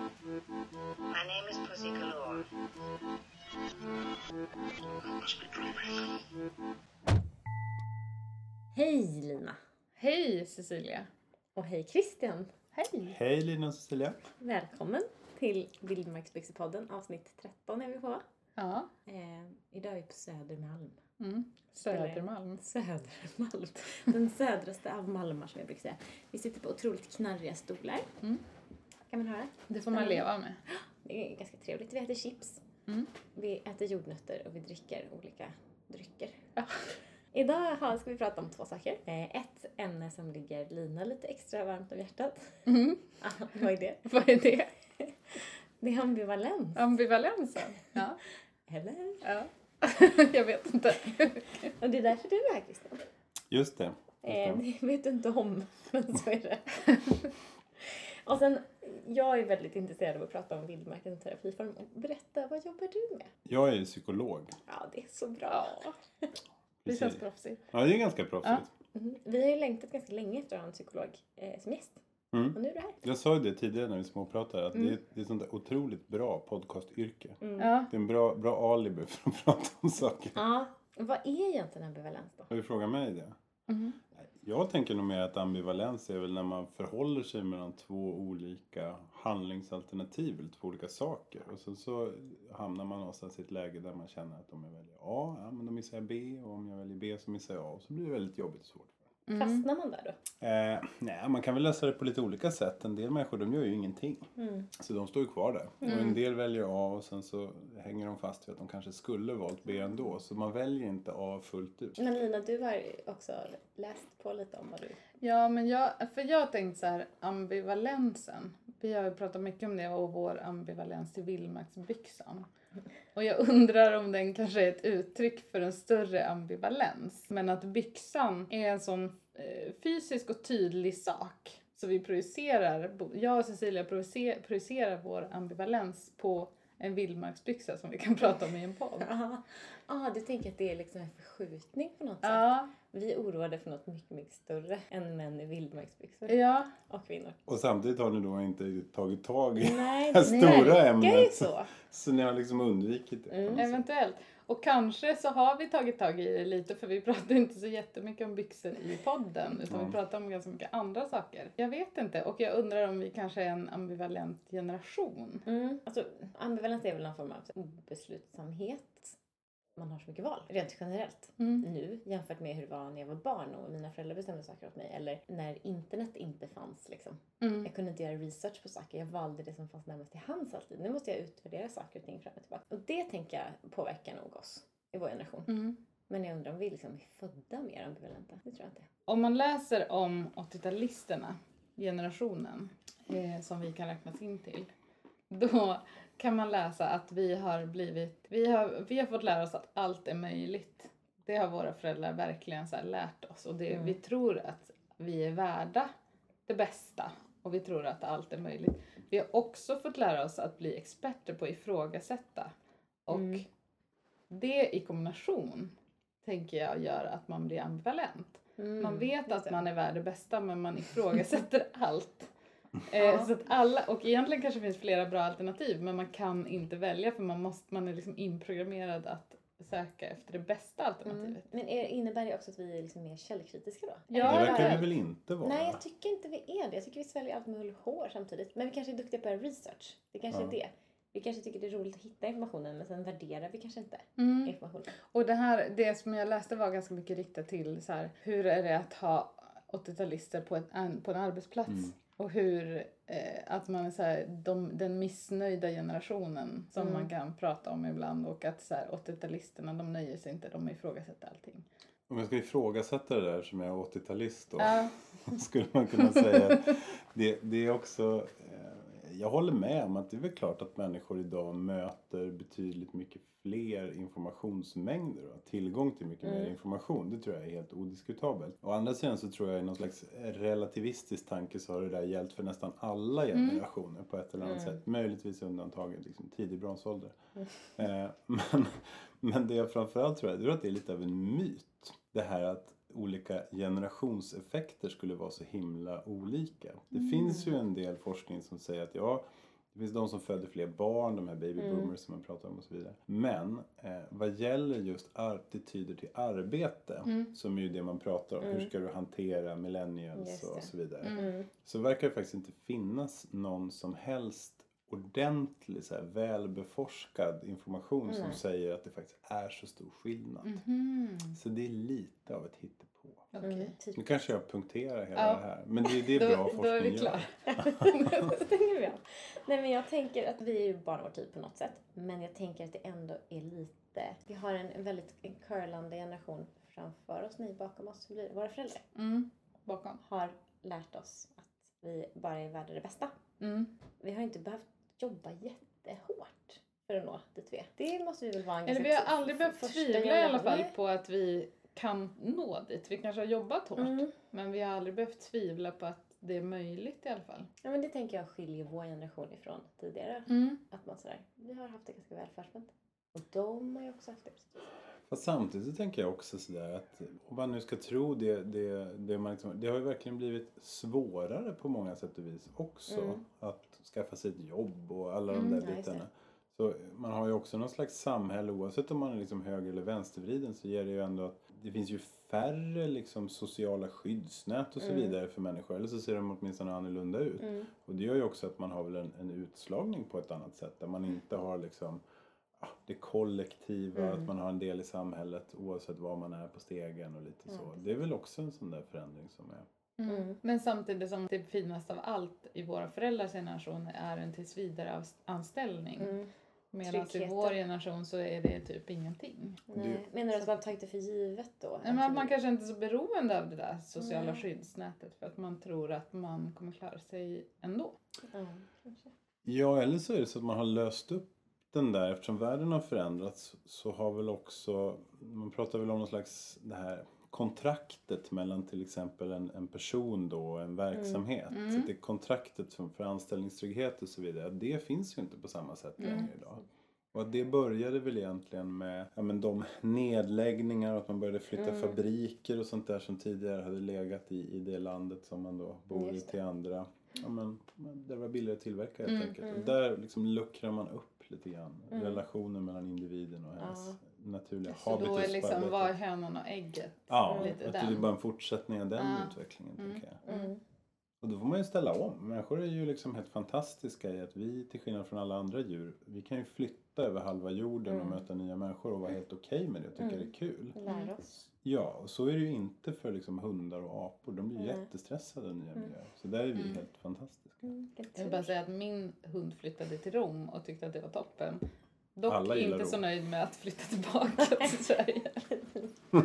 My name is Pussy Galore. I must be dreaming. Hej Lina! Hej Cecilia! Och hej Christian! Hej! Hej Lina och Cecilia. Välkommen till Vildmarksbyxepodden avsnitt 13 är vi på. Ja, Eh, idag är vi på Södermalm. mm. Södermalm. Södermalm. Den södraste av Malmar som jag brukar säga. Vi sitter på otroligt knarriga stolar. Mm. Kan man höra? Det får man leva med. Det är ganska trevligt. Vi äter chips. Mm. Vi äter jordnötter och vi dricker olika drycker. Ja. Idag ska vi prata om två saker. Eh, Ett ämne som ligger Lina lite extra varmt om hjärtat. Mm. Ah, Vad är det? Vad är det? Det är ambivalens. Ambivalensen? Ja. Eller? ja. Jag vet inte. Och det är därför du är här Christian. Just det. Eh, det vet du inte om, men så är det. Och sen, jag är väldigt intresserad av att prata om vildmarken och terapiform. Berätta, vad jobbar du med? Jag är psykolog. Ja, det är så bra. Ja. Det känns proffsigt. Ja, det är ganska proffsigt. Mhm. Vi har ju längtat ganska länge efter att ha en psykolog eh, som gäst. Mm. Och nu är du här. Jag sa ju det tidigare när vi småpratade att Mm. det, är, det är ett sånt där otroligt bra podcastyrke. Mm. Ja. Det är en bra, bra alibi för att prata om saker. Ja, vad är egentligen ambivalens då? Har du frågat mig det? Mhm. Jag tänker nog mer att ambivalens är väl när man förhåller sig mellan två olika handlingsalternativ eller två olika saker. Och sen så hamnar man någonstans i ett läge där man känner att om jag väljer A, ja men då missar jag B och om jag väljer B så missar jag A. Och så blir det väldigt jobbigt och svårt. Mm. Fastnar man där då? Eh, nej, man kan väl lösa det på lite olika sätt. En del människor de gör ju ingenting. Mm. Så de står ju kvar där. Och Mm. en del väljer A och sen så hänger de fast vid att de kanske skulle valt B ändå. Så man väljer inte A fullt ut. Men Lina, du har också läst på lite om vad du... Ja, men jag, för jag tänkte så här, ambivalensen. Vi har ju pratat mycket om det och vår ambivalens till vildmarksbyxan. Och jag undrar om den kanske är ett uttryck för en större ambivalens. Men att byxan är en sån eh, fysisk och tydlig sak. Så vi projicerar, jag och Cecilia projicerar vår ambivalens på en vildmarksbyxa som vi kan prata om i en podd. Ja, ah, du tänker att det är liksom en förskjutning på något sätt? Ja, Vi är oroade för något mycket, mycket större än män i vildmarksbyxor ja. och kvinnor. Och samtidigt har ni då inte tagit tag i Nej, det stora ämnet. så. Så ni har liksom undvikit det. Mm. Eventuellt. Och kanske så har vi tagit tag i det lite för vi pratar inte så jättemycket om byxor i podden utan Ja. vi pratar om ganska mycket andra saker. Jag vet inte och jag undrar om vi kanske är en ambivalent generation. Mm. Alltså, ambivalens är väl någon form av obeslutsamhet. Man har så mycket val, rent generellt. Mm. Nu jämfört med hur det var när jag var barn och mina föräldrar bestämde saker åt mig. Eller när internet inte fanns liksom. Mm. Jag kunde inte göra research på saker. Jag valde det som fanns närmast till hands alltid. Nu måste jag utvärdera saker och ting fram och tillbaka. Och det tänker jag påverkar nog oss i vår generation. Mm. Men jag undrar om vi liksom är födda mer ambivalenta. Det tror jag inte. Om man läser om 80-talisterna, generationen eh, som vi kan räknas in till, då kan man läsa att vi har blivit, vi har, vi har fått lära oss att allt är möjligt. Det har våra föräldrar verkligen så lärt oss och det, Mm. vi tror att vi är värda det bästa och vi tror att allt är möjligt. Vi har också fått lära oss att bli experter på att ifrågasätta och Mm. det i kombination tänker jag gör att man blir ambivalent. Man vet Mm, att man är värd det bästa men man ifrågasätter allt. Ja. Eh, så att alla, och egentligen kanske det finns flera bra alternativ men man kan inte välja för man, måste, man är liksom inprogrammerad att söka efter det bästa Mm. alternativet. Men är, innebär det också att vi är liksom mer källkritiska då? Ja, det verkar vi väl inte vara? Nej, jag tycker inte vi är det. Jag tycker vi sväljer allt med hull hår samtidigt. Men vi kanske är duktiga på att göra research. Det kanske Ja. är det. Vi kanske tycker det är roligt att hitta informationen men sen värderar vi kanske inte Mm. informationen. Och det här, det som jag läste var ganska mycket riktat till så här, hur är det att ha 80-talister på en, på en arbetsplats? Mm. Och hur eh, att man är så här, de, den missnöjda generationen som Mm. man kan prata om ibland och att så här, 80-talisterna de nöjer sig inte, de ifrågasätter allting. Om jag ska ifrågasätta det där som jag är 80-talist då. Ja. skulle man kunna säga att det, det är också jag håller med om att det är väl klart att människor idag möter betydligt mycket fler informationsmängder och har tillgång till mycket mer Mm. information. Det tror jag är helt odiskutabelt. Å andra sidan så tror jag i någon slags relativistisk tanke så har det där gällt för nästan alla generationer på ett eller annat Mm. sätt. Möjligtvis undantaget liksom tidig bronsålder. Mm. Eh, men, men det jag framförallt tror jag, det är att det är lite av en myt. Det här att olika generationseffekter skulle vara så himla olika. Det Mm. finns ju en del forskning som säger att ja, det finns de som föder fler barn, de här baby Mm. boomers som man pratar om och så vidare. Men eh, vad gäller just attityder till arbete, som är ju det man pratar om, hur ska du hantera millennials Mm. Och så vidare. Mm. Så verkar det faktiskt inte finnas någon som helst ordentlig, så här, välbeforskad information som Nej. säger att det faktiskt är så stor skillnad. Mhm. Så det är lite av ett hittepå. Okej. Mm, typ. Nu kanske jag punkterar hela Ja. det här. Men det är det bra då är forskning vi klara. Då stänger vi av. Nej men jag tänker att vi är ju barn vår tid på något sätt. Men jag tänker att det ändå är lite... Vi har en, en väldigt curlande generation framför oss, ni bakom oss. Hur blir det? Våra föräldrar Mm. Bakom. har lärt oss att vi bara är värda det bästa. Mm. Vi har inte behövt jobba jättehårt för att nå dit vi är. Det måste vi väl vara en Eller vi har aldrig behövt tvivla i alla fall på att vi kan nå dit. Vi kanske har jobbat hårt. Mm. Men vi har aldrig behövt tvivla på att det är möjligt i alla fall. Ja men det tänker jag skiljer vår generation ifrån tidigare. Mm. Att man sådär, vi har haft det ganska välfärspänt. Och de har ju också haft det. Fast samtidigt så tänker jag också sådär att om man nu ska tro det, det, det man liksom, det har ju verkligen blivit svårare på många sätt och vis också. Mm. Att skaffa sig ett jobb och alla Mm, de ja, där bitarna. Så man har ju också någon slags samhälle oavsett om man är liksom höger eller vänstervriden så ger det ju ändå att det finns ju färre liksom sociala skyddsnät och så Mm. vidare för människor. Eller så ser de åtminstone annorlunda ut. Mm. Och det gör ju också att man har väl en, en utslagning på ett annat sätt. Där man inte har liksom det kollektiva, Mm. att man har en del i samhället oavsett var man är på stegen och lite så. precis. Det är väl också en sån där förändring som är... Mm. Men samtidigt som det finaste av allt i våra föräldrars generation är en tillsvidareanställning. Mm. Medan i vår generation så är det typ ingenting. Nej. Menar du att man har tagit det för givet då? Nej, men man kanske inte är så beroende av det där sociala Nej. skyddsnätet för att man tror att man kommer klara sig ändå. Ja, kanske. Ja, eller så är det så att man har löst upp den där. Eftersom världen har förändrats så har väl också... Man pratar väl om någon slags det här kontraktet mellan till exempel en, en person då och en verksamhet. Mm. Så att det kontraktet för, för anställningstrygghet och så vidare. Det finns ju inte på samma sätt Mm. längre idag. Och det började väl egentligen med ja, men de nedläggningar och att man började flytta Mm. fabriker och sånt där som tidigare hade legat i, i det landet som man då bor i till andra. Ja, men, men där det var billigare att tillverka helt Mm, enkelt. mm. Och där liksom luckrar man upp lite grann Mm. relationen mellan individen och hennes Ja. naturliga Så då är habitus på liksom, arbetet. vad är hönan och ägget? Ja, lite att det är den. bara en fortsättning av den Ja. utvecklingen Mm. jag. Mm. Och då får man ju ställa om. Människor är ju liksom helt fantastiska i att vi till skillnad från alla andra djur, vi kan ju flytta över halva jorden och Mm. möta nya människor och vara helt okej med det och tycka Mm. det är kul. Lär oss. Ja, och så är det ju inte för liksom hundar och apor. De blir Nej. jättestressade i nya Mm. miljöer. Så där är vi Mm. helt fantastiska. Mm. vilken Jag vill bara säga att min hund flyttade till Rom och tyckte att det var toppen. Dock Alla inte så Rom. nöjd med att flytta tillbaka till Sverige.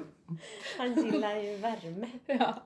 Han gillar ju värme. Ja.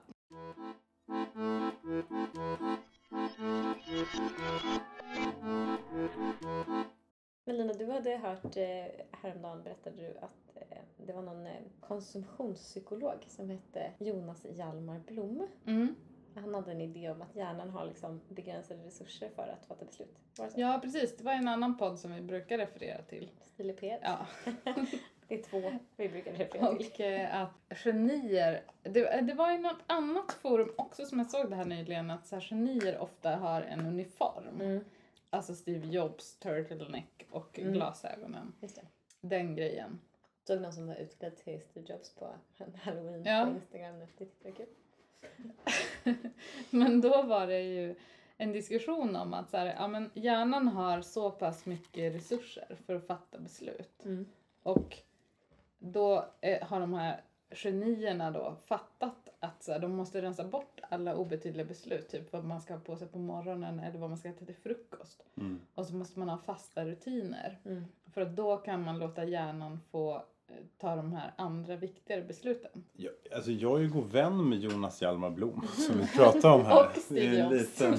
Men Lina, du hade hört eh, häromdagen berättade du att eh, det var någon eh, konsumtionspsykolog som hette Jonas Hjalmar Blom. Mm. Han hade en idé om att hjärnan har liksom begränsade resurser för att fatta beslut. Ja, precis. Det var en annan podd som vi brukar referera till. Stileped. Ja. Det är två vi brukar referera till. Och eh, att genier, det, det var i något annat forum också som jag såg det här nyligen, att så här, genier ofta har en uniform. Mm, Alltså Steve Jobs turtleneck och Mm. glasögonen. Den grejen. Såg någon som var utklädd till Steve Jobs på en halloween Ja. på Instagram. Det jag var kul. Men då var det ju en diskussion om att så här, ja, men hjärnan har så pass mycket resurser för att fatta beslut. Mm. Och då eh, har de här genierna då fattat att så här, de måste rensa bort alla obetydliga beslut. Typ vad man ska ha på sig på morgonen eller vad man ska äta till frukost. Mm. Och så måste man ha fasta rutiner. Mm. För att då kan man låta hjärnan få ta de här andra viktigare besluten. Ja, alltså jag är ju god vän med Jonas Hjalmar Blom som vi pratade om här. Och Steve det är en Jobs. liten,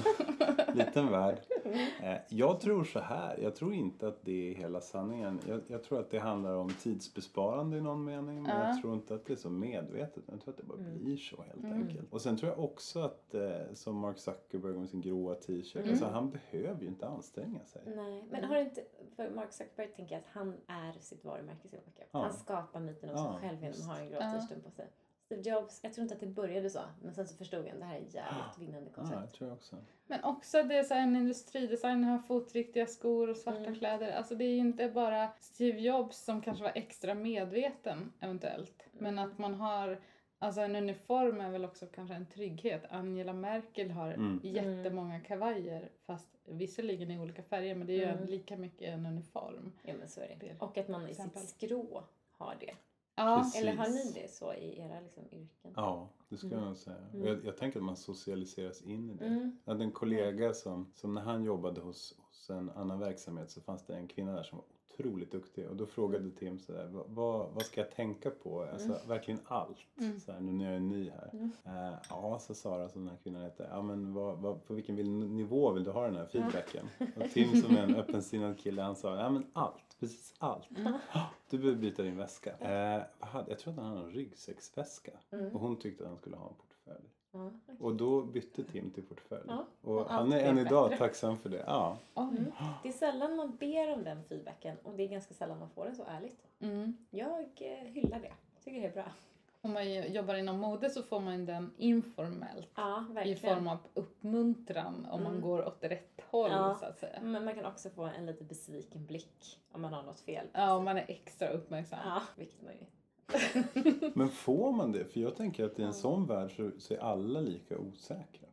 liten värld. Eh, Jag tror så här. Jag tror inte att det är hela sanningen. Jag, jag tror att det handlar om tidsbesparande i någon mening. Men Ja. jag tror inte att det är så medvetet. Jag tror att det bara Mm. blir så helt Mm. enkelt. Och sen tror jag också att eh, som Mark Zuckerberg med sin gråa t-shirt. Mm. Alltså han behöver ju inte anstränga sig. Nej, men har inte, för Mark Zuckerberg tänker jag att han är sitt varumärke så mycket. Ja. Han skapar myten om Ja, sig själv genom att ha en grå Ja. t-shirt på sig. Steve Jobs, jag tror inte att det började så, men sen så förstod han det här är ett jävligt vinnande Ja, koncept. jag tror också. Men också det är så här, en industridesigner har fotriktiga skor och svarta Mm. kläder. Alltså det är ju inte bara Steve Jobs som kanske var extra medveten eventuellt. Men Mm. att man har, alltså en uniform är väl också kanske en trygghet. Angela Merkel har Mm. jättemånga kavajer fast visserligen i olika färger men det är ju Mm. lika mycket en uniform. Ja men så är det. Och att man i sitt skrå har det. Ja, Precis. Eller har ni det så i era liksom, yrken? Ja, det skulle Mm. jag säga. Mm. Jag, jag tänker att man socialiseras in i det. Mm. Jag hade en kollega som, som när han jobbade hos, hos en annan verksamhet så fanns det en kvinna där som var otroligt duktig. Och då frågade Tim sådär, vad, vad, ska jag tänka på? Alltså verkligen allt. Mm. Så här, nu när jag är ny här. Mm. Eh, ja, så Sara som den här kvinnan heter. Ja, men vad, vad, på vilken nivå vill du ha den här feedbacken? Och Tim som är en öppensinnad kille han sa, ja men allt. Precis allt. Mm. Du behöver byta din väska. Eh, jag tror att han hade en ryggsäcksväska. Mm. Och hon tyckte att han skulle ha en portfölj. Och då bytte Tim till portfölj. Och han är än idag bättre. tacksam för det. Ja. Mm. Det är sällan man ber om den feedbacken och det är ganska sällan man får den så ärligt. Mm. Jag eh, hyllar det. Tycker det är bra. Om man jobbar inom mode så får man den informellt. Ja, I form av uppmuntran om man Mm. går åt rätt håll Ja. så att säga. Men man kan också få en lite besviken blick om man har något fel. Ja, om man är extra uppmärksam. Ja, vilket man ju Men får man det? För jag tänker att i en Ja. sån värld så, så är alla lika osäkra.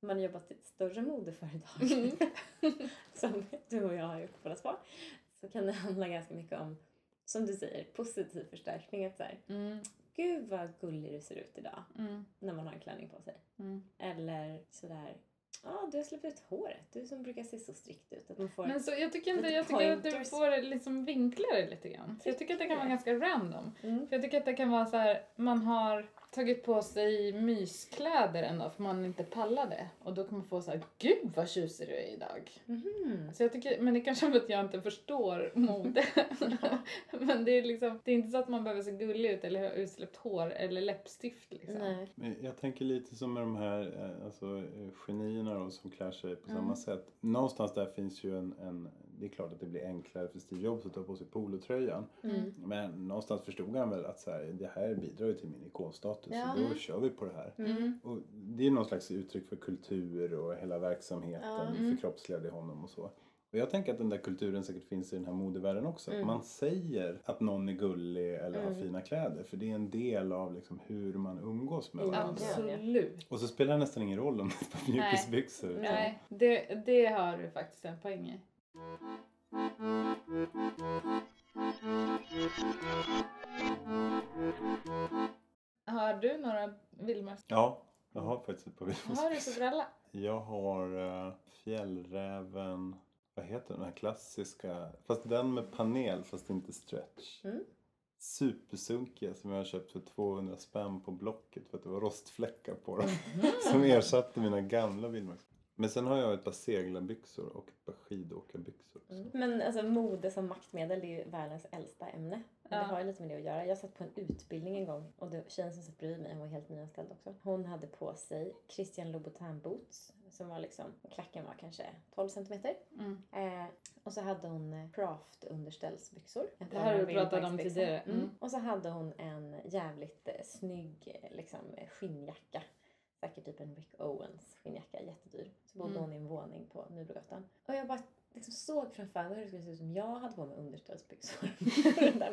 man har jobbat i ett större modeföretag som du och jag har gjort båda två så kan det handla ganska mycket om, som du säger, positiv förstärkning. Att så här, Mm, Gud vad gullig du ser ut idag mm, när man har en klänning på sig. mm. Eller sådär, ja du har släppt ut håret. Du som brukar se så strikt ut. Att man får... Men så jag tycker inte, jag tycker att du får liksom vinkla det lite grann. Jag tycker att det kan vara ganska random. Mm. För jag tycker att det kan vara så här, man har tagit på sig myskläder en dag för man inte pallade. Och då kan man få så här, gud vad tjusig du är idag. Mhm. Så jag tycker, men det kanske är för att jag inte förstår mode. men det är liksom, det är inte så att man behöver se gullig ut eller ha utsläppt hår eller läppstift liksom. Nej. Men jag tänker lite som med de här eh, alltså, eh, genierna då, som klär sig på Mm. samma sätt. Någonstans där finns ju en, en... Det är klart att det blir enklare för Steve Jobs att ta på sig polotröjan. Mm. Men någonstans förstod han väl att så här, det här bidrar ju till min ikonstatus. Ja. Så då kör vi på det här. Mm. Och det är någon slags uttryck för kultur och hela verksamheten. Mm. förkroppsligade i honom och så. Och jag tänker att den där kulturen säkert finns i den här modevärlden också. Mm. Man säger att någon är gullig eller har Mm. fina kläder. För det är en del av liksom hur man umgås med varandra. Absolut. Och så spelar det nästan ingen roll om det är mjukisbyxor. utan- Nej, det, det har du faktiskt en poäng i. Har du några vildmarks... Ja, jag har faktiskt ett par bilder. Har du Sobrella? Jag har uh, Fjällräven, vad heter den här klassiska, fast den med panel fast inte stretch. Mm. Supersunkiga som jag har köpt för 200 spänn på Blocket för att det var rostfläckar på dem. Mm. som ersatte mina gamla vildmarks. Men sen har jag ett par seglarbyxor och ett par skidåkarbyxor. Mm. Men alltså mode som maktmedel är ju världens äldsta ämne. Ja. Det har ju lite med det att göra. Jag satt på en utbildning en gång och det, tjejen som satt bredvid mig, hon var helt nyanställd också. Hon hade på sig Christian Louboutin boots som var liksom, klacken var kanske 12 centimeter. Mm. Eh, och så hade hon eh, craft underställsbyxor. Det här har du pratat om tidigare. Mm. Mm. Och så hade hon en jävligt eh, snygg eh, liksom, skinnjacka. Säkert typ en Rick Owens skinnjacka, jättedyr. Så bodde Mm. hon i en våning på Nybrogatan. Och jag bara liksom såg framför mig hur det skulle se ut som jag hade på mig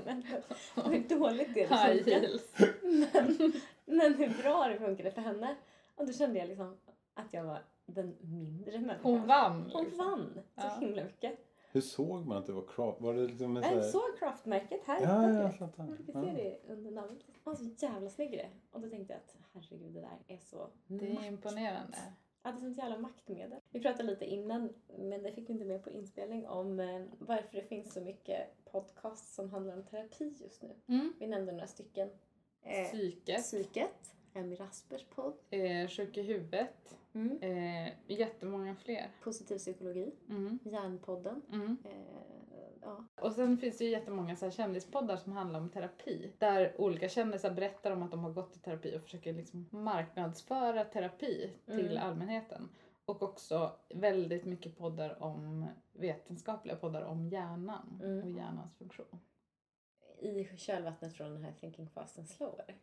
människan. Hur dåligt det heels. Men, men hur bra det funkade för henne. Och då kände jag liksom att jag var den mindre människan. Hon vann. Hon liksom. vann så Ja. himla mycket. Hur såg man att det var craft? Var det liksom en sån Jag här... såg craftmärket här. Ja, ja, jag fattar. Man fick se det under namnet. Han var så jävla snygg det. Och då tänkte jag att herregud det där är så Det är makt. imponerande. Ja, det är sånt jävla maktmedel. Vi pratade lite innan, men det fick vi inte med på inspelning, om eh, varför det finns så mycket podcasts som handlar om terapi just nu. Mm. Vi nämnde några stycken. Eh, Psyket. Psyket. Emmy Raspers podd. Eh, sjuk i huvudet. Mm. Eh, jättemånga fler. Positiv psykologi. Mm. Hjärnpodden. Mm. Eh, ja. Och sen finns det ju jättemånga så här kändispoddar som handlar om terapi. Där olika kändisar berättar om att de har gått i terapi och försöker liksom marknadsföra terapi till Mm. allmänheten. Och också väldigt mycket poddar om vetenskapliga poddar om hjärnan Mm. och hjärnans funktion. I kölvattnet från den här Thinking Fast and Slower.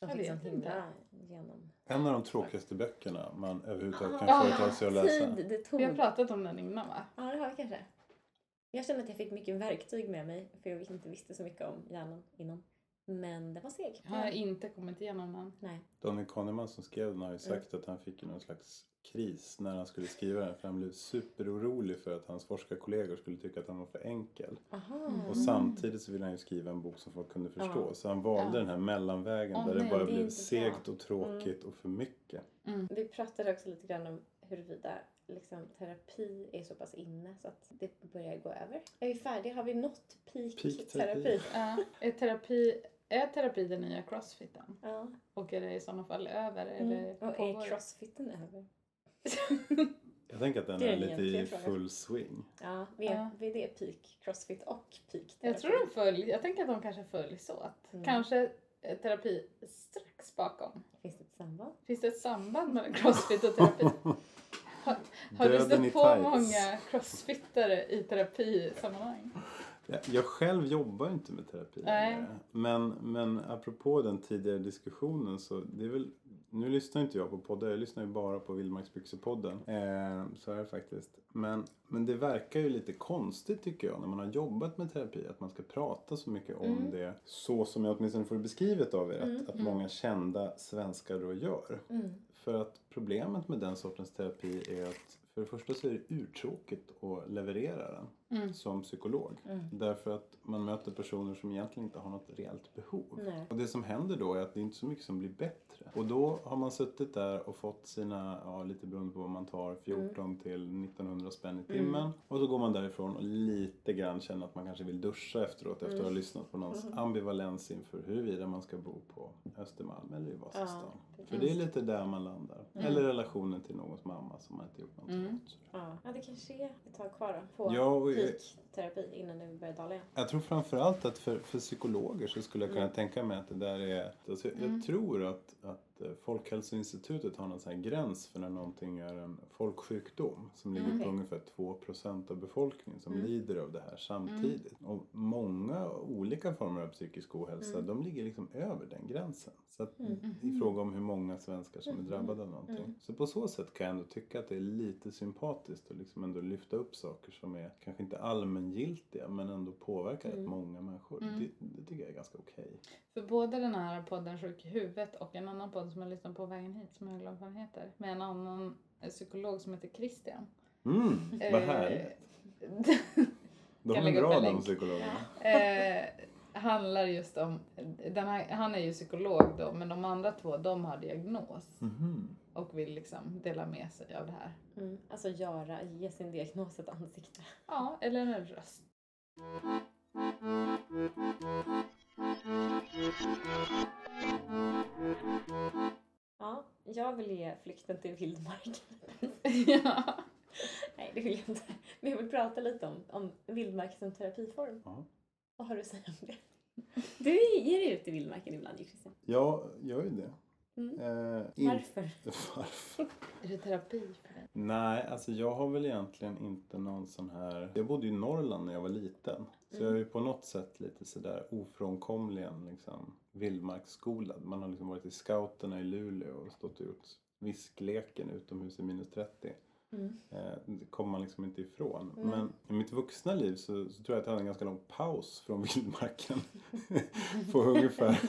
Mm. Jag vet inte. himla genom... En av de tråkigaste böckerna man överhuvudtaget kan Ah, företa sig att läsa. Tid det tog. Vi har pratat om den innan va? Ja, det har vi kanske. Jag kände att jag fick mycket verktyg med mig för jag inte visste så mycket om hjärnan innan. Men det var seg. Jag har inte kommit igenom den. Nej. Daniel Kahneman som skrev den har ju sagt att han fick någon slags kris när han skulle skriva den. För han blev superorolig för att hans forskarkollegor skulle tycka att han var för enkel. Aha. Och samtidigt så ville han ju skriva en bok som folk kunde förstå. Ja. Så han valde Ja. den här mellanvägen Åh, där det nej, bara det blev segt och tråkigt och för mycket. Vi pratade också lite grann om huruvida liksom, terapi är så pass inne så att det börjar gå över. Är vi färdiga? Har vi nått peak, Peak terapi? terapi. Ja. Är, terapi, är terapi den nya crossfiten? Ja. Och är det i sådana fall över? Mm. Eller Och pågår är det? crossfiten över? Jag tänker att den är är lite i full swing. Ja, vi är, Ja. vi är det peak crossfit och peak terapi. Jag tror de följer, jag tänker att de kanske följs åt. Mm. Kanske eh, terapi strax bakom. Finns det ett samband? Finns det ett samband mellan crossfit och terapi? Har, har du stött på tights. många crossfittare i terapisammanhang? Jag, jag själv jobbar inte med terapi Nej. längre. Men, men apropå den tidigare diskussionen så det är väl nu lyssnar inte jag på poddar, jag lyssnar ju bara på Vildmarksbyxepodden. Eh, så är det faktiskt. Men, men det verkar ju lite konstigt tycker jag när man har jobbat med terapi att man ska prata så mycket om Mm. det. Så som jag åtminstone får det beskrivet av er Mm, att, att många kända svenskar då gör. Mm. För att problemet med den sortens terapi är att för det första så är det urtråkigt att leverera den Mm. som psykolog. Mm. Därför att man möter personer som egentligen inte har något reellt behov. Nej. Och det som händer då är att det är inte så mycket som blir bättre. Och då har man suttit där och fått sina, ja lite beroende på vad man tar, 14 till 1900 spänn i timmen. Och så går man därifrån och lite grann känner att man kanske vill duscha efteråt efter att ha lyssnat på någons ambivalens inför huruvida man ska bo på Östermalm eller i Vasastan. Ja, För det är lite där man landar. Eller relationen till någons mamma som man inte gjort någonting Mm. åt. Ja. ja, det kanske är ett tag kvar då på Ja, och- peak terapi innan börjar dala igen. Jag tror framförallt att för, för psykologer så skulle jag kunna tänka mig att det där är... Alltså jag, jag tror att, att Folkhälsoinstitutet har någon sån här gräns för när någonting är en folksjukdom som ligger Okej. på ungefär 2% av befolkningen som lider av det här samtidigt. Och många olika former av psykisk ohälsa de ligger liksom över den gränsen. Så att i fråga om hur många svenskar som är drabbade av någonting. Så på så sätt kan jag ändå tycka att det är lite sympatiskt att liksom ändå lyfta upp saker som är kanske inte allmängiltiga men ändå påverkar rätt många människor. Det, det tycker jag är ganska okej. För både den här podden Sjuk i huvudet och en annan podd som jag lyssnade på vägen hit som jag glömt vad den heter. Med en annan eh, psykolog som heter Christian. Mm, vad Eh, härligt. De är bra en de psykologerna. eh, handlar just om, den här, han är ju psykolog då men de andra två de har diagnos Mhm. och vill liksom dela med sig av det här. Mm. Alltså göra, ge sin diagnos ett ansikte. Ja, eller en röst. Ja, jag vill ge flykten till vildmarken. ja. Nej, det vill jag inte. Men jag vill prata lite om, om vildmark som terapiform. Ja. Vad har du att säga om det? Du ger dig ut i vildmarken ibland ju Christian. Jag gör ju det. Mm. Eh, in- Varför? Varför? Är det terapi för dig? Nej, alltså jag har väl egentligen inte någon sån här... Jag bodde i Norrland när jag var liten. Så jag är ju på något sätt lite sådär ofrånkomligen liksom vildmarksskolad. Man har liksom varit i scouterna i Luleå och stått och gjort viskleken utomhus i minus 30. Mm. Eh, Det kommer man liksom inte ifrån. Men i mitt vuxna liv så, så tror jag att jag hade en ganska lång paus från vildmarken. på ungefär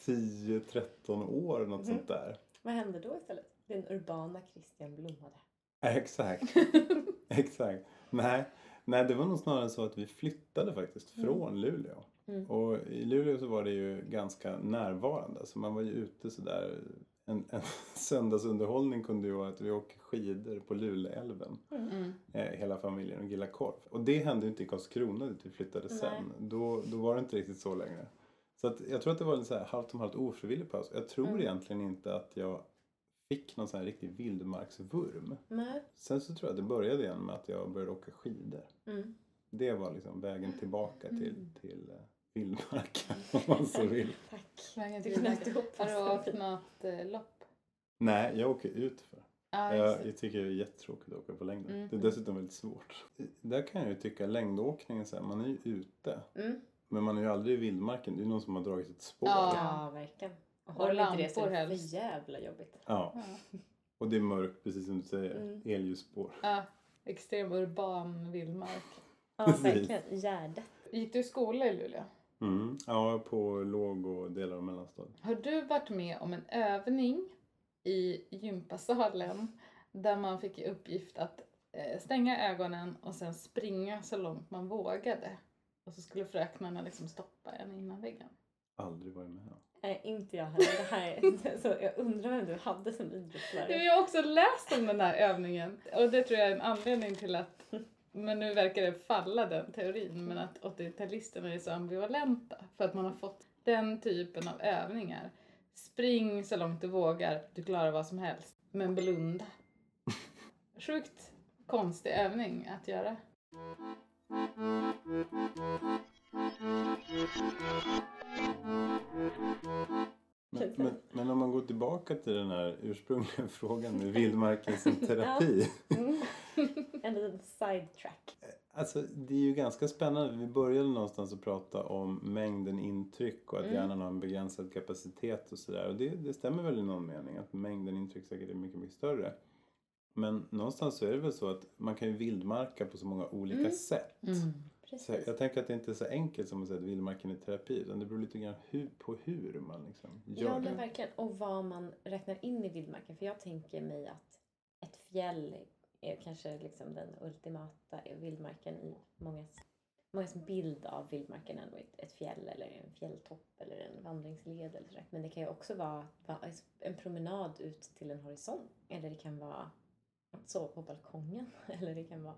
10-13 år, något sånt där. Vad hände då istället? Den urbana Christian blommade. Exakt. Exakt. Nej, nej, det var nog snarare så att vi flyttade faktiskt från Luleå. Mm. Och i Luleå så var det ju ganska närvarande. Så man var ju ute sådär. En, en söndagsunderhållning kunde ju vara att vi åker skidor på Luleälven. Mm. Eh, hela familjen och gillar korv. Och det hände ju inte i Karlskrona dit vi flyttade sen. Då, då var det inte riktigt så längre. Så att jag tror att det var en så här halvt om halvt ofrivillig paus. Jag tror egentligen inte att jag fick någon sån här riktig vildmarksvurm. Nej. Sen så tror jag att det började igen med att jag började åka skidor. Mm. Det var liksom vägen tillbaka till, till eh, vildmarken om man så vill. Tack. Vägen till Har du åkt något eh, lopp? Nej, jag åker utför. Ja, Jag, jag tycker det är jättetråkigt att åka på längden. Mm. Det är dessutom väldigt svårt. Där kan jag ju tycka längdåkningen så här, man är ju ute. Mm. Men man är ju aldrig i vildmarken. Det är någon som har dragit ett spår. Ja. Ja, verkligen. Och har Och de inte det så är lampor det för helst. jävla jobbigt. Ja, Ja. och det är mörkt precis som du säger. Mm. Elljusspår. Ja, extrem urban vildmark. Ja, verkligen. Gärdet. Gick du i skola i Luleå? Mm. Ja, på låg och delar av mellanstadiet. Har du varit med om en övning i gympasalen där man fick i uppgift att eh, stänga ögonen och sen springa så långt man vågade? Och så skulle fröknarna liksom stoppa en innan väggen. Aldrig varit med om. Nej, inte jag heller. Det här är, så jag undrar vem du hade som idrottslärare. Jag har också läst om den här övningen och det tror jag är en anledning till att men nu verkar det falla den teorin men att 80-talisterna är så ambivalenta för att man har fått den typen av övningar. Spring så långt du vågar, du klarar vad som helst, men blunda. Sjukt konstig övning att göra. Men, men, men om man går tillbaka till den här ursprungliga frågan med vildmarken som terapi. Mm. En liten sidetrack. Alltså det är ju ganska spännande. Vi började någonstans att prata om mängden intryck och att Mm. hjärnan har en begränsad kapacitet och sådär. Och det, det stämmer väl i någon mening att mängden intryck säkert är mycket, mycket större. Men någonstans så är det väl så att man kan ju vildmarka på så många olika Mm. sätt. Så Precis. jag tänker att det inte är så enkelt som att säga att vildmarken är terapi. Utan det beror lite grann hur, på hur man liksom gör Ja, det. men verkligen. Och vad man räknar in i vildmarken. För jag tänker mig att ett fjäll är kanske liksom den ultimata vildmarken i mångas, mångas bild av vildmarken. Ändå ett, fjäll eller en fjälltopp eller en vandringsled eller sådär. Men det kan ju också vara, en promenad ut till en horisont. Eller det kan vara att sova på balkongen. Eller det kan vara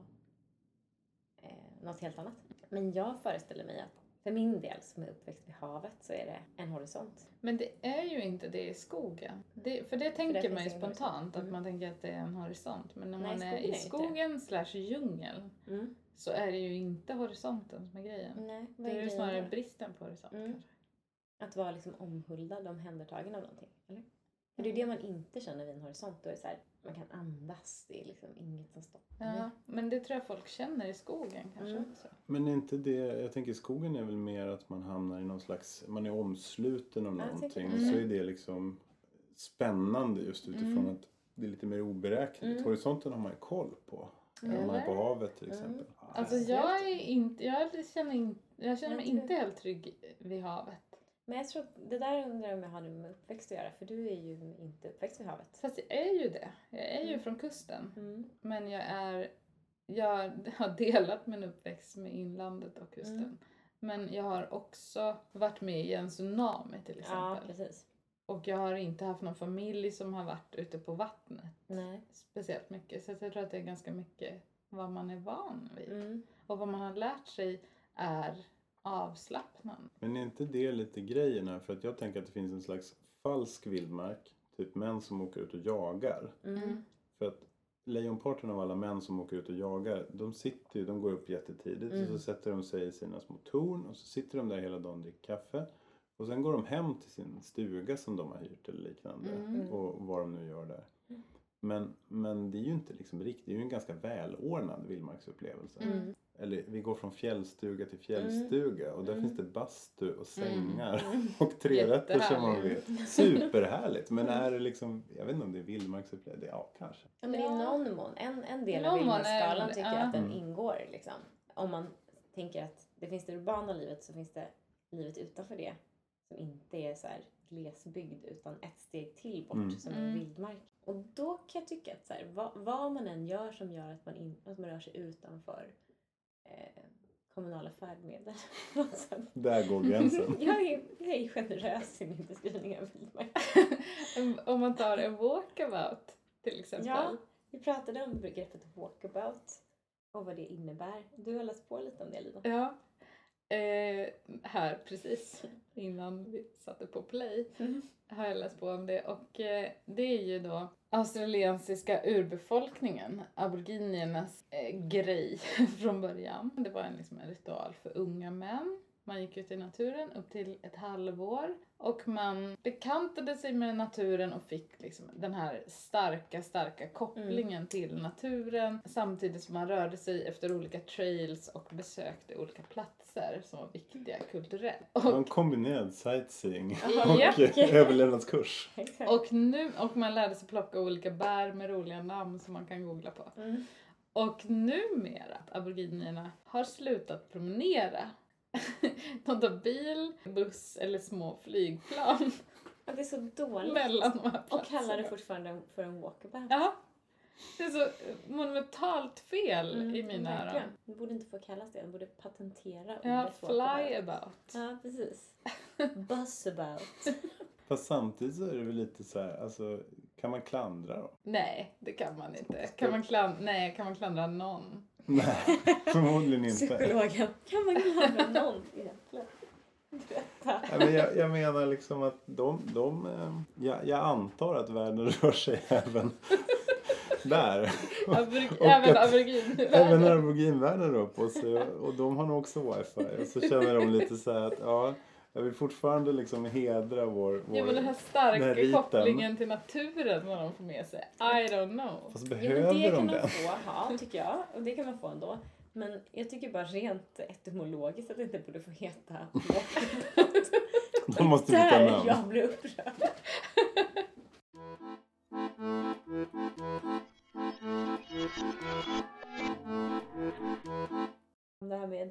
något helt annat. Men jag föreställer mig att för min del som är uppväxt vid havet så är det en horisont. Men det är ju inte det i skogen. Det, för det tänker finns man ju spontant, att Mm. man tänker att det är en horisont. Men när Nej, man är är i skogen slash djungel Mm. så är det ju inte horisonten som är grejen. Nej, Det vad är är ju snarare då? bristen på horisont Mm. kanske. Att vara liksom omhuldad, omhändertagen av någonting. Eller? För det är det man inte känner vid en horisont. Då är det så här, man kan andas, det är liksom inget som stoppar. Ja, men det tror jag folk känner i skogen kanske Mm. också. Men inte det, jag tänker skogen är väl mer att man hamnar i någon slags, man är omsluten av någonting. Och det. så är det liksom spännande just utifrån Mm. att det är lite mer oberäkneligt. Mm. Horisonten har man ju koll på. Mm. Om man är på Eller? havet till Mm. exempel. Alltså jag är inte, jag känner, in, jag känner mig inte helt trygg vid havet. Men jag tror det där undrar jag om jag har med uppväxt att göra. För du är ju inte uppväxt vid havet. Fast jag är ju det. Jag är ju Mm. från kusten. Mm. Men jag är, jag har delat min uppväxt med inlandet och kusten. Mm. Men jag har också varit med i en tsunami till Ja, exempel. precis. och jag har inte haft någon familj som har varit ute på vattnet Nej. speciellt mycket. Så jag tror att det är ganska mycket vad man är van vid. Mm. Och vad man har lärt sig är avslappnad. Men är inte det lite grejen här? För att jag tänker att det finns en slags falsk vildmark. Typ män som åker ut och jagar. Mm. För att lejonparten av alla män som åker ut och jagar, de sitter ju, de går upp jättetidigt och Mm. så sätter de sig i sina små torn och så sitter de där hela dagen och dricker kaffe. Och sen går de hem till sin stuga som de har hyrt eller liknande. Mm. Och vad de nu gör där. Mm. Men, men det är ju inte liksom riktigt, det är ju en ganska välordnad vildmarksupplevelse. Mm. Eller vi går från fjällstuga till fjällstuga och där Mm. finns det bastu och sängar Mm. och trerätter som man vet. Superhärligt! Men är det liksom, jag vet inte om det är vildmarksupplevelse, ja kanske. Ja, men i någon mån. En, en del av vildmarksskalan tycker jag ja. att den Mm. ingår. Liksom. Om man tänker att det finns det urbana livet så finns det livet utanför det som inte är så här glesbygd utan ett steg till bort Mm. som är Mm. vildmark. Och då kan jag tycka att så här, vad, vad man än gör som gör att man, in, att man rör sig utanför eh, kommunala färdmedel. Där går gränsen. jag, är, jag är generös i min beskrivning av vildmark. Om man tar en walkabout till exempel. Ja, vi pratade om begreppet walkabout och vad det innebär. Du har läst på lite om det Lina. Ja. Eh, här precis innan vi satte på play Mm. har jag läst på om det och eh, det är ju då australiensiska urbefolkningen, aboriginernas eh, grej från början. Det var en, liksom en ritual för unga män Man gick ut i naturen upp till ett halvår och man bekantade sig med naturen och fick liksom den här starka, starka kopplingen till naturen samtidigt som man rörde sig efter olika trails och besökte olika platser som var viktiga kulturellt. Det var en Och, kombinerad sightseeing och överlevnadskurs. Exakt. och, nu, och man lärde sig plocka olika bär med roliga namn som man kan googla på. Mm. Och numera, aboriginerna har slutat promenera. De tar bil, buss eller små flygplan Ja, det är så dåligt. mellan de här Och kallar det fortfarande för en walkabout. Ja. Det är så monumentalt fel Mm, i mina öron. Det borde inte få kallas det. De borde patentera Ja, ordet walkabout. flyabout. Ja, precis. Bussabout. Fast samtidigt så är det väl lite så här, alltså kan man klandra dem? Nej, det kan man inte. Kan man, klan- Nej, kan man klandra någon? Nej, förmodligen inte. Psykologen. Kan man klandra någon egentligen? Nej, men jag, jag menar liksom att de, de eh, jag, jag antar att världen rör sig även där. Och även att- aborigin. Även aboriginvärlden rör på sig och, och de har nog också wifi. Och så känner de lite så här att ja, jag vill fortfarande liksom hedra vår... vår Ja men den här den här starka kopplingen till naturen vad de får med sig. I don't know. Fast Jo, men behöver det de kan man den? få ha, tycker jag. Och det kan man få ändå. Men jag tycker bara rent etymologiskt att det inte borde få heta. De måste byta Där namn. jag blir upprörd. Det här med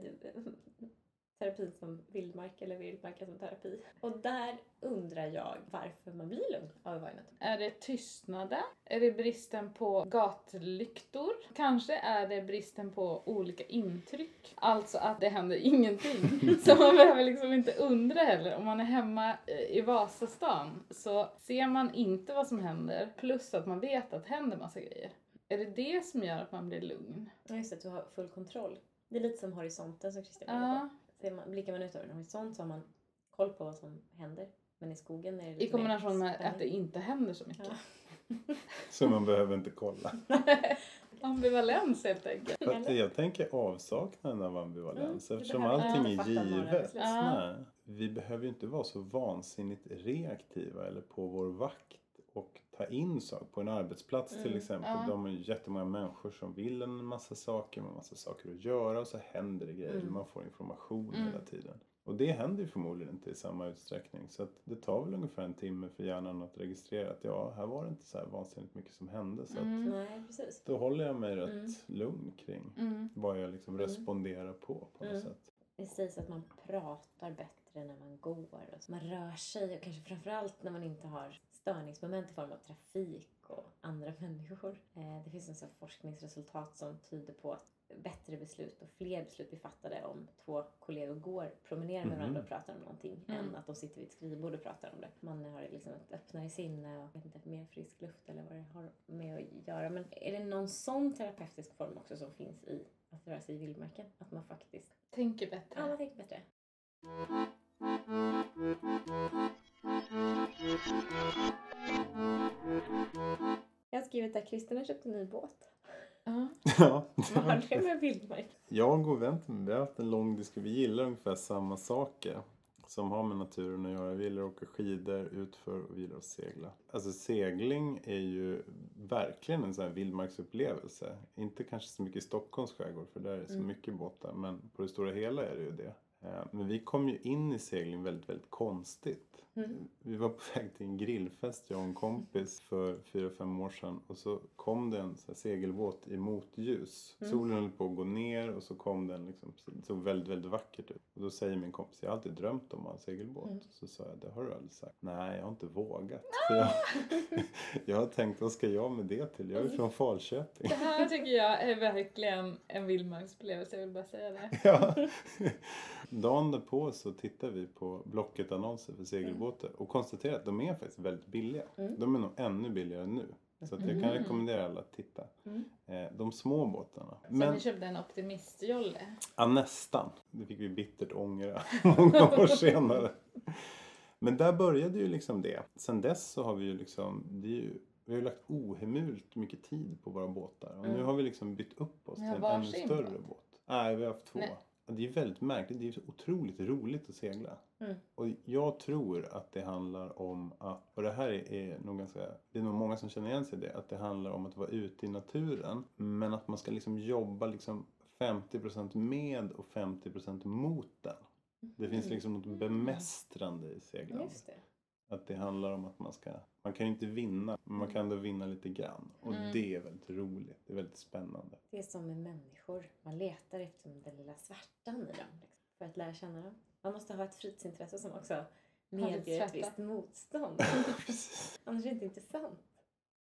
terapi som vildmark eller vildmarken som terapi. Och där undrar jag varför man blir lugn av naturen. Är det tystnaden? Är det bristen på gatlyktor? Kanske är det bristen på olika intryck. Alltså att det händer ingenting. Så man behöver liksom inte undra heller. Om man är hemma eh, i Vasastan så ser man inte vad som händer. Plus att man vet att det händer massa grejer. Är det det som gör att man blir lugn? Ja, just att du har full kontroll. Det är lite som horisonten som Christian var. Ja, Ser man, blickar man ut över en horisont så har man koll på vad som händer. Men i skogen är det lite i kombination med att det inte händer så mycket. Ja. Så man behöver inte kolla. Ambivalens helt enkelt. Fast jag tänker avsaknaden av ambivalens Mm, eftersom allting är givet. Ja. Vi behöver ju inte vara så vansinnigt reaktiva eller på vår vakt och ta in saker. På en arbetsplats till Mm, exempel. ja. De är ju jättemånga människor som vill en massa saker med massa saker att göra och så händer det grejer. Mm. Man får information Mm. hela tiden. Och det händer ju förmodligen inte i samma utsträckning. Så att det tar väl ungefär en timme för hjärnan att registrera att ja, här var det inte så här vansinnigt mycket som hände. Så att Mm. Nej, precis. då håller jag mig rätt Mm. lugn kring Mm. vad jag liksom Mm. responderar på på något Mm. sätt. Det sägs att man pratar bättre när man går. Och man rör sig och kanske framförallt när man inte har störningsmoment i form av trafik och andra människor. Eh, Det finns en sån forskningsresultat som tyder på att bättre beslut och fler beslut blir fattade om två kollegor går, promenerar med Mhm. varandra och pratar om någonting Mm. än att de sitter vid ett skrivbord och pratar om det. Man har liksom ett öppnare sinne och inte, mer frisk luft eller vad det har med att göra. Men är det någon sån terapeutisk form också som finns i att röra sig i vildmarken? Att man faktiskt Tänker bättre. Ja, man tänker bättre. Jag har skrivit att Kristina har köpt en ny båt. Ja. Ja, Vad har det med vildmark? jag och Vent, vi har haft en lång diskussion. Vi gillar ungefär samma saker som har med naturen att göra. Vi gillar att åka skidor, utför och vi gillar att segla. Alltså segling är ju verkligen en sån här vildmarksupplevelse. Inte kanske så mycket i Stockholms skärgård för där är det så Mm. mycket båtar. Men på det stora hela är det ju det. Eh, Men vi kom ju in i segling väldigt, väldigt konstigt. Mm. Vi var på väg till en grillfest, jag och en kompis, för fyra fem år sedan. Och så kom det en segelbåt i motljus. Mm. Solen höll på att gå ner och så kom den liksom, så- det såg väldigt, väldigt vackert ut. Och då säger min kompis, jag har alltid drömt om att ha en segelbåt. Mm. Så sa jag, det har du aldrig sagt. Nej, jag har inte vågat. För jag, jag har tänkt, vad ska jag med det till? Jag är från Falköping. Det här tycker jag är verkligen en vildmarksupplevelse, jag vill bara säga det. Ja. Dagen därpå så tittar vi på Blocket-annonser för segelbåtar och konstaterar att de är faktiskt väldigt billiga. Mm. De är nog ännu billigare nu. Så att jag kan Mm. rekommendera alla att titta. Mm. Eh, de små båtarna. Så Men ni köpte en optimistjolle. ja, nästan. Det fick vi bittert ångra många år senare. Men där började ju liksom det. Sen dess så har vi ju liksom, det är ju, vi har ju lagt ohemult mycket tid på våra båtar. Och nu Mm. har vi liksom bytt upp oss till en ännu större båt? båt. Nej, vi har haft två. Nej. Det är väldigt märkligt. Det är otroligt roligt att segla. Mm. Och jag tror att det handlar om att, och det här är, är nog ganska, det är nog många som känner igen sig i det, att det handlar om att vara ute i naturen. Men att man ska liksom jobba liksom 50% med och 50% mot den. Det finns liksom något bemästrande i seglandet. Att det handlar om att man ska, man kan ju inte vinna, men man kan ändå vinna lite grann. Och Mm. det är väldigt roligt, det är väldigt spännande. Det är som med människor. Man letar efter den lilla svärtan i dem. Liksom, för att lära känna dem. Man måste ha ett fritidsintresse som också medger ett visst motstånd. Annars är det inte intressant.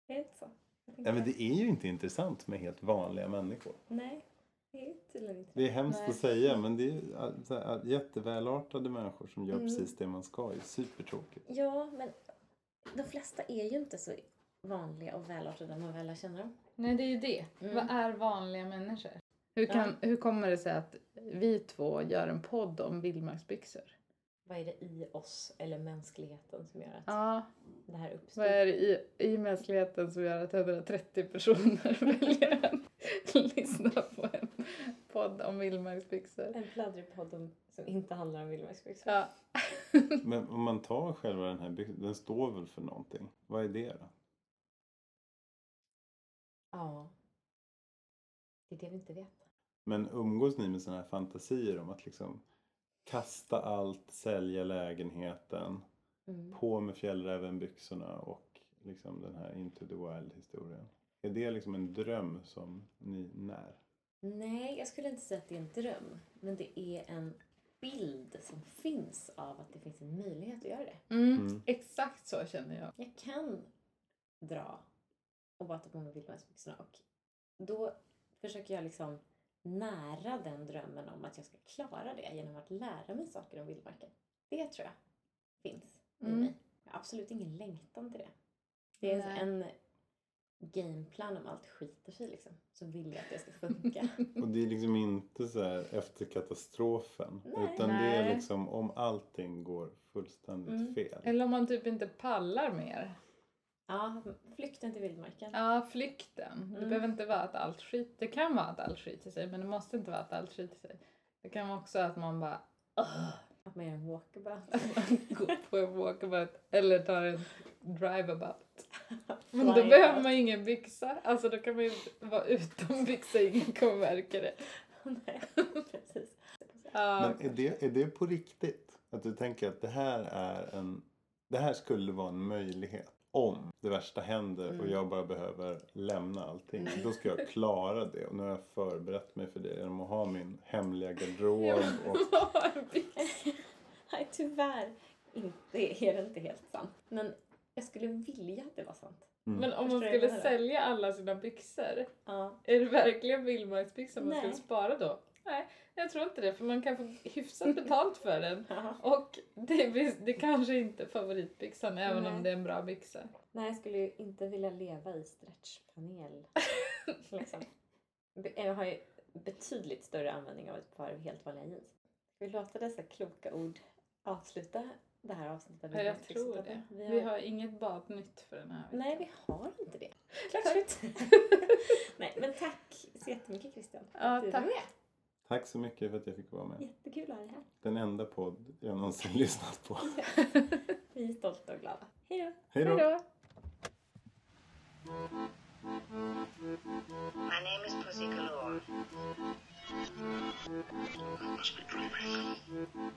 Är det inte så? Ja, men det är ju inte intressant med helt vanliga människor. Nej, det är tydligen inte Det är hemskt Nej. att säga men det är jättevälartade människor som gör Mm. precis det man ska. Det är supertråkigt. Ja, men de flesta är ju inte så vanliga och välartade när man väl lär känna dem. Nej, det är ju det. Mm. Vad är vanliga människor? Hur, kan, hur kommer det sig att vi två gör en podd om vildmarksbyxor? Vad är det i oss eller mänskligheten som gör att Ja, det här uppstår? vad är det i, i mänskligheten som gör att 130 personer väljer att lyssna på en podd om vildmarksbyxor? En pladdrig podd om, som inte handlar om vildmarksbyxor. Ja. Men om man tar själva den här byxan, den står väl för någonting? Vad är det då? Ja. Det är det vi inte vet. Men umgås ni med sådana här fantasier om att liksom kasta allt, sälja lägenheten, Mm. på med fjällrävenbyxorna och liksom den här Into the Wild historien? Är det liksom en dröm som ni när? Nej, jag skulle inte säga att det är en dröm. Men det är en bild som finns av att det finns en möjlighet att göra det. Mm, Mm. Exakt så känner jag. Jag kan dra och bara ta på mig vildmarksbyxorna och då försöker jag liksom nära den drömmen om att jag ska klara det genom att lära mig saker om vildmarken. Det tror jag finns i Mm. mig. Jag har absolut ingen längtan till det. Det är Nej. en gameplan om allt skiter sig liksom. Så vill jag att det ska funka. Och det är liksom inte så här efter katastrofen. Nej. utan det Nej. är liksom om allting går fullständigt Mm. fel. Eller om man typ inte pallar mer. ja, flykten till vildmarken. Ja, flykten. Det Mm. behöver inte vara att allt skit. Det kan vara att allt skiter sig, men det måste inte vara att allt skiter sig. Det kan vara också att man bara Att man gör en walkabout. går på en walkabout eller tar en driveabout. Men då behöver man ju ingen byxa. Alltså då kan man ju vara utan byxa, ingen kommer märka det. Nej, precis. Men är det, är det på riktigt? Att du tänker att det här är en... Det här skulle vara en möjlighet. Om det värsta händer och Mm. jag bara behöver lämna allting. Då ska jag klara det. Och nu har jag förberett mig för det genom att ha min hemliga garderob. Och. Nej, tyvärr inte, är det inte helt sant. Men jag skulle vilja att det var sant. mm. Men om man Förstår skulle sälja alla sina byxor, Ja. är det verkligen vildmarksbyxor man Nej. skulle spara då? Nej, jag tror inte det. För man kan få hyfsat betalt för den. Ja. Och det, det kanske inte är favoritbyxan även Nej. om det är en bra byxa. Nej, jag skulle ju inte vilja leva i stretchpanel. liksom. Jag har ju betydligt större användning av ett par helt vanliga jeans. Vi låta dessa kloka ord avsluta det här avsnittet. Ja, jag tror det. Vi har... vi har inget badnytt för den här veckan. Nej, vi har inte det. Klart slut. Nej, men tack så jättemycket Christian. Ja, tack. Med. Tack så mycket för att jag fick vara med. Jättekul att ha dig här. Den enda podd jag någonsin lyssnat på. vi är stolta och glada. Hej då. Hej då. My name is Pussy Galore. I must be dreaming.